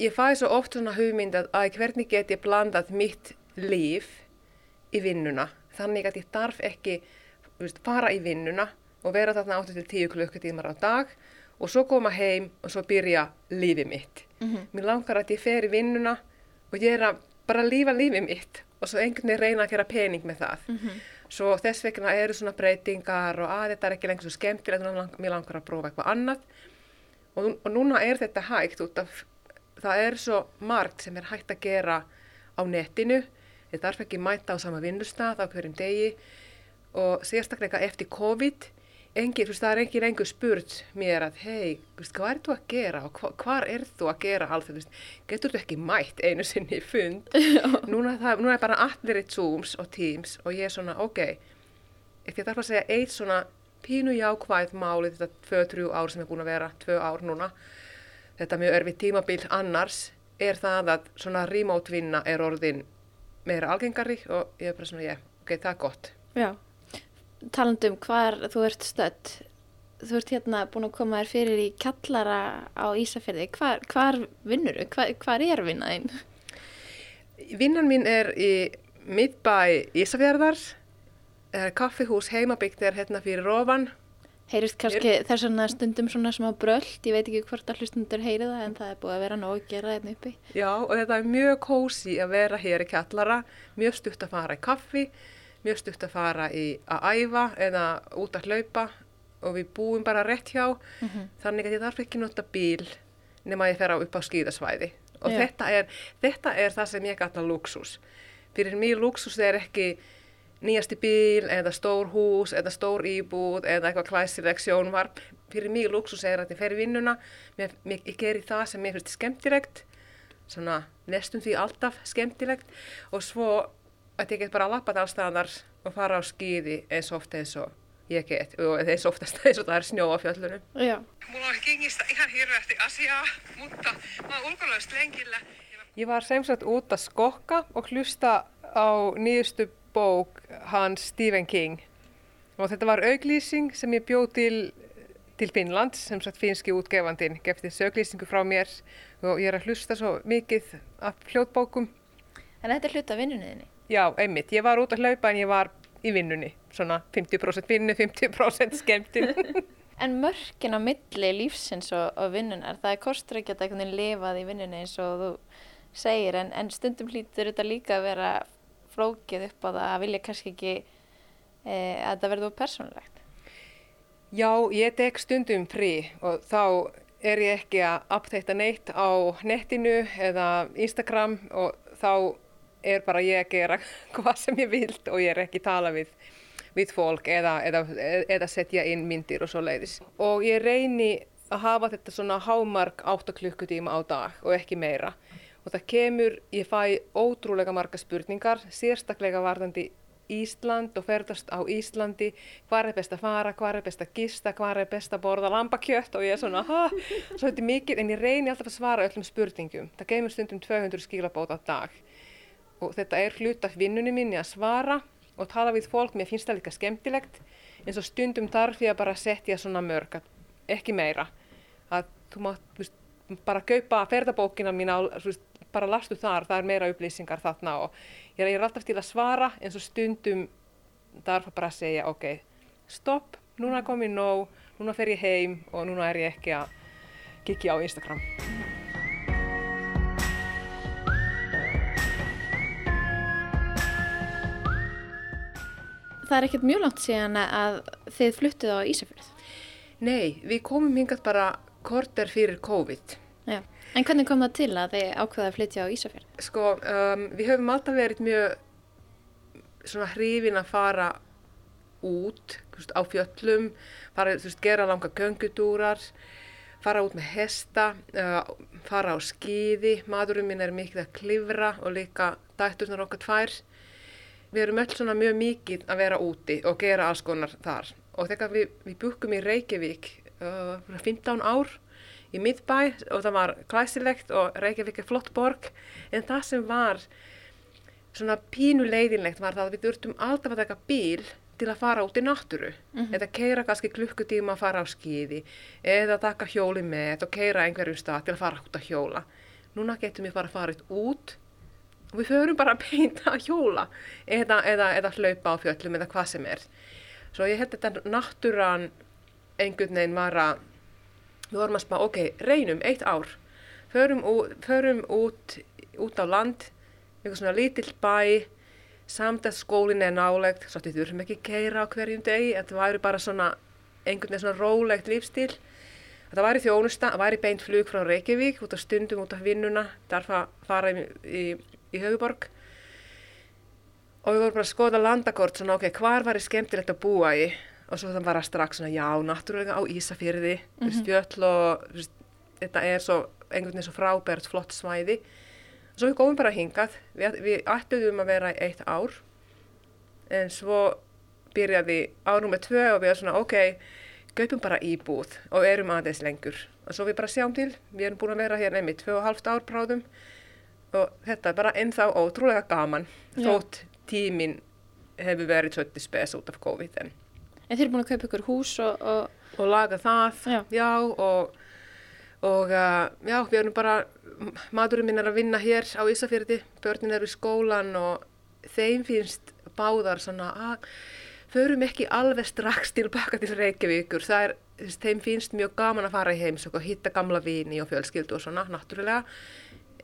Speaker 4: ég fæði svo oft svona hugmynd að, hvernig get ég blandað mitt líf í vinnuna. Þannig að ég darf ekki veist, fara í vinnuna og vera þarna 8-10 klukkutímar á dag og svo koma heim og svo byrja lífið mitt. Mér langar að ég fer í vinnuna og ég er að bara lífa lífið mitt og svo einhvern veginn reyna að gera pening með það. Svo þess vegna eru svona breytingar og að þetta er ekki lengur svo skemmtilegt, lang- mér langar að prófa eitthvað annað. Og, og núna er þetta hægt út af, það er svo margt sem er hægt að gera á netinu. Þetta þarf ekki mæta á sama vinnustað á hverjum degi og sérstaklega eftir COVID, engin, það er engin lengur spurt mér að, hei, hvað er þú að gera og hva, hvar er þú að gera allt þetta, þú veist, getur þú ekki mætt einu sinni fund? núna, það, núna er bara allir í Zooms og Teams og ég er svona, ok, ekki þarf að segja eitt svona pínu jákvæð máli þetta tvö, þrjú ár sem er búin að vera, tvö ár núna, þetta mjög erfið tímabil annars, er það að svona remote vinna er orðin meira algengari og ég er bara svona, ég, ok, það er gott.
Speaker 1: Já. Talandum hvar þú ert stödd, þú ert hérna búin að koma þér fyrir í kallara á Ísafjörði. Hvar, hvar vinnur þú? Hvar, hvar er vinnaðinn?
Speaker 4: Vinnan mín er í miðbæ Ísafjörðar, er kaffihús heimabyggt er hérna fyrir Rófan.
Speaker 1: Heyrist kannski þess vegna stundum svona smá bröld, ég veit ekki hvort að hlustundur heyri það en það er búið að vera nóg að gera hérna uppi.
Speaker 4: Já, og þetta er mjög kósi að vera hér í kallara, mjög stutt að fara í kaffi, mjög stutt að fara í að æfa eða út að hlaupa og við búum bara rétt hjá, þannig að ég þarf ekki nota bíl nema ég fer á upp á skíðasvæði. Og
Speaker 1: Já.
Speaker 4: þetta er, þetta er það sem ég gata luxus. Fyrir mér luxus er ekki nýjasti bíl eða stór hús eða stór íbúð eða eitthvað klæsileg sjónvarp. Fyrir mig luxus er að ég fer í vinnuna, mér, mér, ég geri það sem mér finnst skemmtilegt, svona nestum því alltaf skemmtilegt og svo að ég get bara lappað allstaðar og fara á skíði eins ofta eins og ég get og eins oftast eins og það er snjó á fjöllunum.
Speaker 1: Já.
Speaker 4: Ég var sem sagt út að skokka og hlusta á nýjustu bók hans Stephen King. Og þetta var auglýsing sem ég bjóð til, til Finnlands, sem sagt finski útgefandin, gefti söglýsingu frá mér og ég er að hlusta svo mikið af hljóðbókum.
Speaker 1: En þetta er hluta af vinnunniðinni.
Speaker 4: Já, einmitt, ég var út að hlaupa en ég var í vinnunni, svona 50% vinnu, 50% skemmtin.
Speaker 1: En mörkin á milli lífsins og, og vinnunar, það er kostur að geta einhvern veginn lifað í vinnunni eins og þú segir, en, en stundum hlýtur þetta líka að vera flókið upp á það að vilja kannski ekki e, að þetta verður persónulegt.
Speaker 4: Já, ég tek stundum frí og þá er ég ekki að updata neitt á netinu eða Instagram og þá er bara ég að gera hvað sem ég vilt og ég er ekki að tala við, við fólk eða, eða, eða setja inn myndir og svo leiðis. Og ég reyni að hafa þetta svona hámark 8 klukkutíma á dag og ekki meira. Og það kemur, ég fæ ótrúlega marga spurningar, sérstaklega varðandi Ísland og ferðast á Íslandi, hvað er best að fara, hvað er best að gista, hvað er best að borða lambakjött og ég er svona, ha, svo þetta er mikið, en ég reyni alltaf að svara öllum spurningum. Það kemur stundum 200 skilabót á dag og þetta er hlut af vinnunni minni að svara og tala við fólk, mér finnst það líka skemmtilegt, en svo stundum þarf ég að bara setja svona mörg, ekki meira, að þú mátt, veist, bara kaupa ferðabókina mín bara lastu þar, það er meira upplýsingar þarna og ég er alltaf til að svara en svo stundum þarf bara að segja ok, stopp, núna kom ég nóg, núna fer ég heim og núna er ég ekki að kikja á Instagram.
Speaker 1: Það er ekkert mjög langt síðan að þið fluttuð á Ísafjörð.
Speaker 4: Nei, við komum hingað bara korter fyrir COVID.
Speaker 1: Já. En hvernig kom það til að þið ákveða að flytja á Ísafjörð?
Speaker 4: Sko, um, við höfum alltaf verið mjög svona hrifin að fara út veist, á fjöllum, fara, veist, gera langa göngutúrar, fara út með hesta, uh, fara á skíði, maðurinn minn er mikið að klifra og líka dætturnar okkar tvær. Við erum öll svona mjög mikið að vera úti og gera alls konar þar. Og þegar við, við búkum í Reykjavík uh, fyrir 15 ár, í miðbæ og það var klæsilegt og Reykjavík er flott borg en það sem var svona pínu leiðinlegt var það að við þurftum alltaf að taka bíl til að fara út í náttúru. Eða keira kannski klukkutíma að fara á skíði eða taka hjóli með og keira einhverjum stað til að fara út að hjóla. Núna getum við bara farið út við förum bara beint að hjóla eða, eða, eða hlaupa á fjöllum eða hvað sem er. Svo ég held þetta náttúran einhvern veginn var að við vorum að spá, ok, reynum eitt ár. Förum, förum út út á land eitthvað svona lítill bæ samt að skólinn er nálegt svo að við þurfum ekki keira á hverjum degi þetta væri bara svona einhvern veginn svona rólegt lífstíl þetta væri þjónusta, það væri beint flug frá Reykjavík út á stundum út á vinnuna þarf að fara í, í, í höfuborg og við vorum bara að skoða landakort svona ok, hvar væri skemmtilegt að búa í? Og svo það var að strax svona já, náttúrulega á Ísafyrði mm -hmm. fjöll og veist, þetta er svo einhvern veginn svo frábært flott svæði. Og svo við góðum bara hingað. Við, við ættuðum að vera eitt ár. En svo byrjaði árum með tvö og við erum svona ok, göpum bara íbúð og erum aðeins lengur. Og svo við bara sjáum til, við erum búin að vera hér nefnir tvö og halvt ár bráðum og þetta er bara ennþá ótrúlega gaman
Speaker 1: Já.
Speaker 4: þótt tíminn hefur verið svolítið spes út af COVID en
Speaker 1: En þeir eru búin að kaupa ykkur hús og, og
Speaker 4: og laga það,
Speaker 1: Já.
Speaker 4: og, og uh, já, við erum bara, maðurinn minn er að vinna hér á Ísafjörði, börnin eru í skólan og þeim finnst báðar svona að förum ekki alveg strax tilbaka til Reykjavíkur, það er, þeim finnst mjög gaman að fara í heimsók og hitta gamla vini og fjölskyldu og svona, náttúrulega,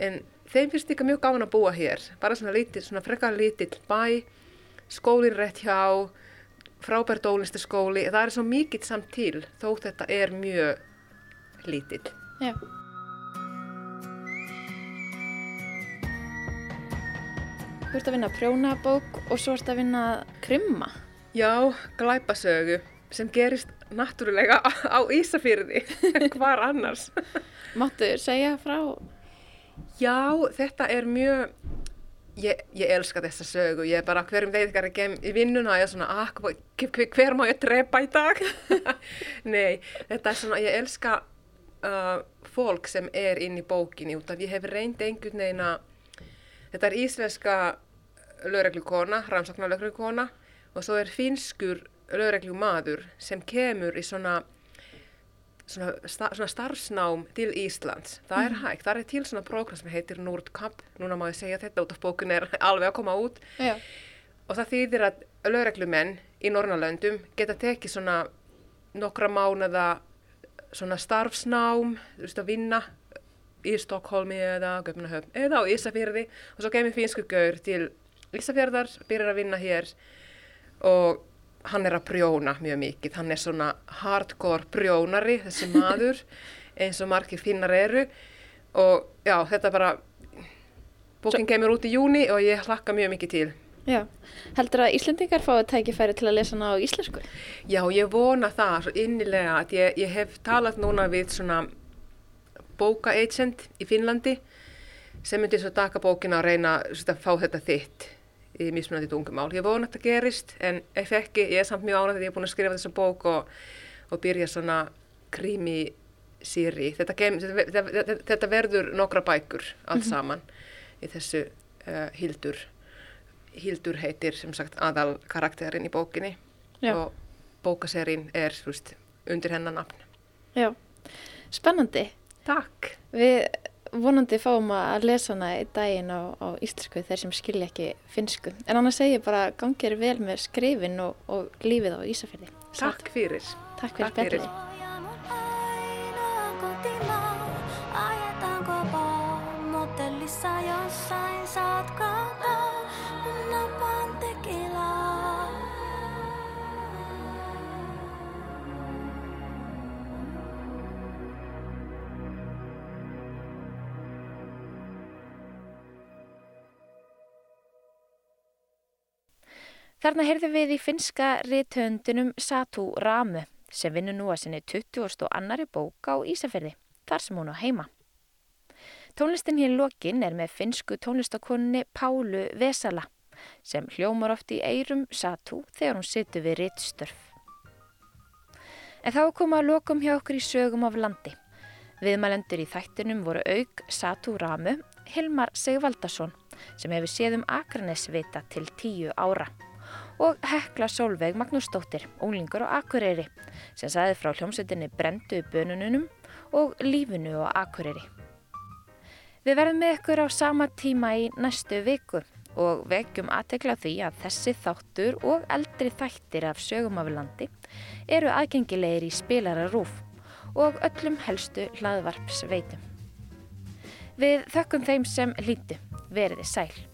Speaker 4: en þeim finnst líka mjög gaman að búa hér, bara svona svona frekar lítill bæ, skólinn rétt hjá, frábær dólistaskóli, það er svo mikið samt til þó þetta er mjög lítill.
Speaker 1: Já. Þú ert að vinna prjónabók og svo ert að vinna krimma.
Speaker 4: Já, glæpasögu sem gerist náttúrulega á Ísafyrði, hvar annars.
Speaker 1: Máttu segja frá?
Speaker 4: Já, þetta er mjög, ég, ég elska þessa sögu, ég er bara hverjum veit ekki að kem í vinnuna og ég er svona, ah, hver, hver, má ég drepa í dag? Nei, þetta er svona, ég elska uh, fólk sem er inn í bókinni út af ég hef reynd einhvern veginn að, þetta er íslenska lögreglukona, rannsóknarlögreglukona og svo er finskur lögreglumadur sem kemur í svona svona, sta, svona starfsnám til Íslands. Það er hægt, það er til svona prógram sem heitir Nordkapp, núna má ég segja þetta út af bókun er alveg að koma út.
Speaker 1: Já.
Speaker 4: og það þýðir að lögreglumenn í Norrnalöndum geta tekið svona nokkra mánuða svona starfsnám, þú veist að vinna í Stokkólmi eða Göfnahöfn eða á Ísafjörði og svo kemur finsku gaur til Ísafjörðar, byrjar að vinna hér. Og hann er að prjóna mjög mikið, hann er svona hardcore prjónari, þessi maður eins og margir finnar eru og já, þetta bara bókin kemur út í júni og ég hlakka mjög mikið til.
Speaker 1: Já. Heldur að Íslendingar fáið tækifæri til að lesa hana á íslensku?
Speaker 4: Já, ég vona það svo innilega að ég, ég hef talað núna við svona bóka-agent í Finnlandi sem myndi svo taka bókina og reyna að fá þetta þitt í mismunandi tungumál. Ég vona að þetta gerist en ef ekki, ég er samt mjög ánægð að ég er búin að skrifa þessa bók og, og byrja svona krimi sýri. Þetta, þetta, þetta, þetta verður nokkra bækur allt saman í þessu uh, hildur. Hildur heitir sem sagt aðal karakterin í bókinni
Speaker 1: Já.
Speaker 4: og bókaserin er veist, undir hennar nafn.
Speaker 1: Já. Spennandi.
Speaker 4: Takk.
Speaker 1: Við vonandi fáum að lesa hana í daginn á, á íslensku þeir sem skilja ekki finsku. En annars segi ég bara gangir vel með skrifin og, og lífið á Ísafjörði.
Speaker 4: Takk fyrir.
Speaker 1: Takk fyrir
Speaker 4: Takk fyrir.
Speaker 1: Þarna heyrðum við í finska rithöndunum Satu Ramu sem vinnur nú að sinni 20. og annari bók á Ísafjörði, þar sem hún á heima. Tónlistin hér lokin er með finsku tónlistakonunni Pálu Vesala sem hljómar oft í eirum Satu þegar hún situr við rittstörf. En þá komið að lokum hjá okkur í sögum af landi. Viðmælendur í þættinum voru auk Satu Ramu, Hilmar Sigvaldason sem hefur séð um Akranesvita til tíu ára og Hekla Solveig Magnúsdóttir, unglingur á Akureyri sem saði frá hljómsveitinni Brendu bönununum og lífinu á Akureyri. Við verðum með ykkur á sama tíma í næstu viku og vekjum aðtekla því að þessi þáttur og eldri þættir af sögum af landi eru aðgengilegir í spilararúf og öllum helstu hlaðvarpsveitum. Við þökkum þeim sem hlýtu, veriði sæl.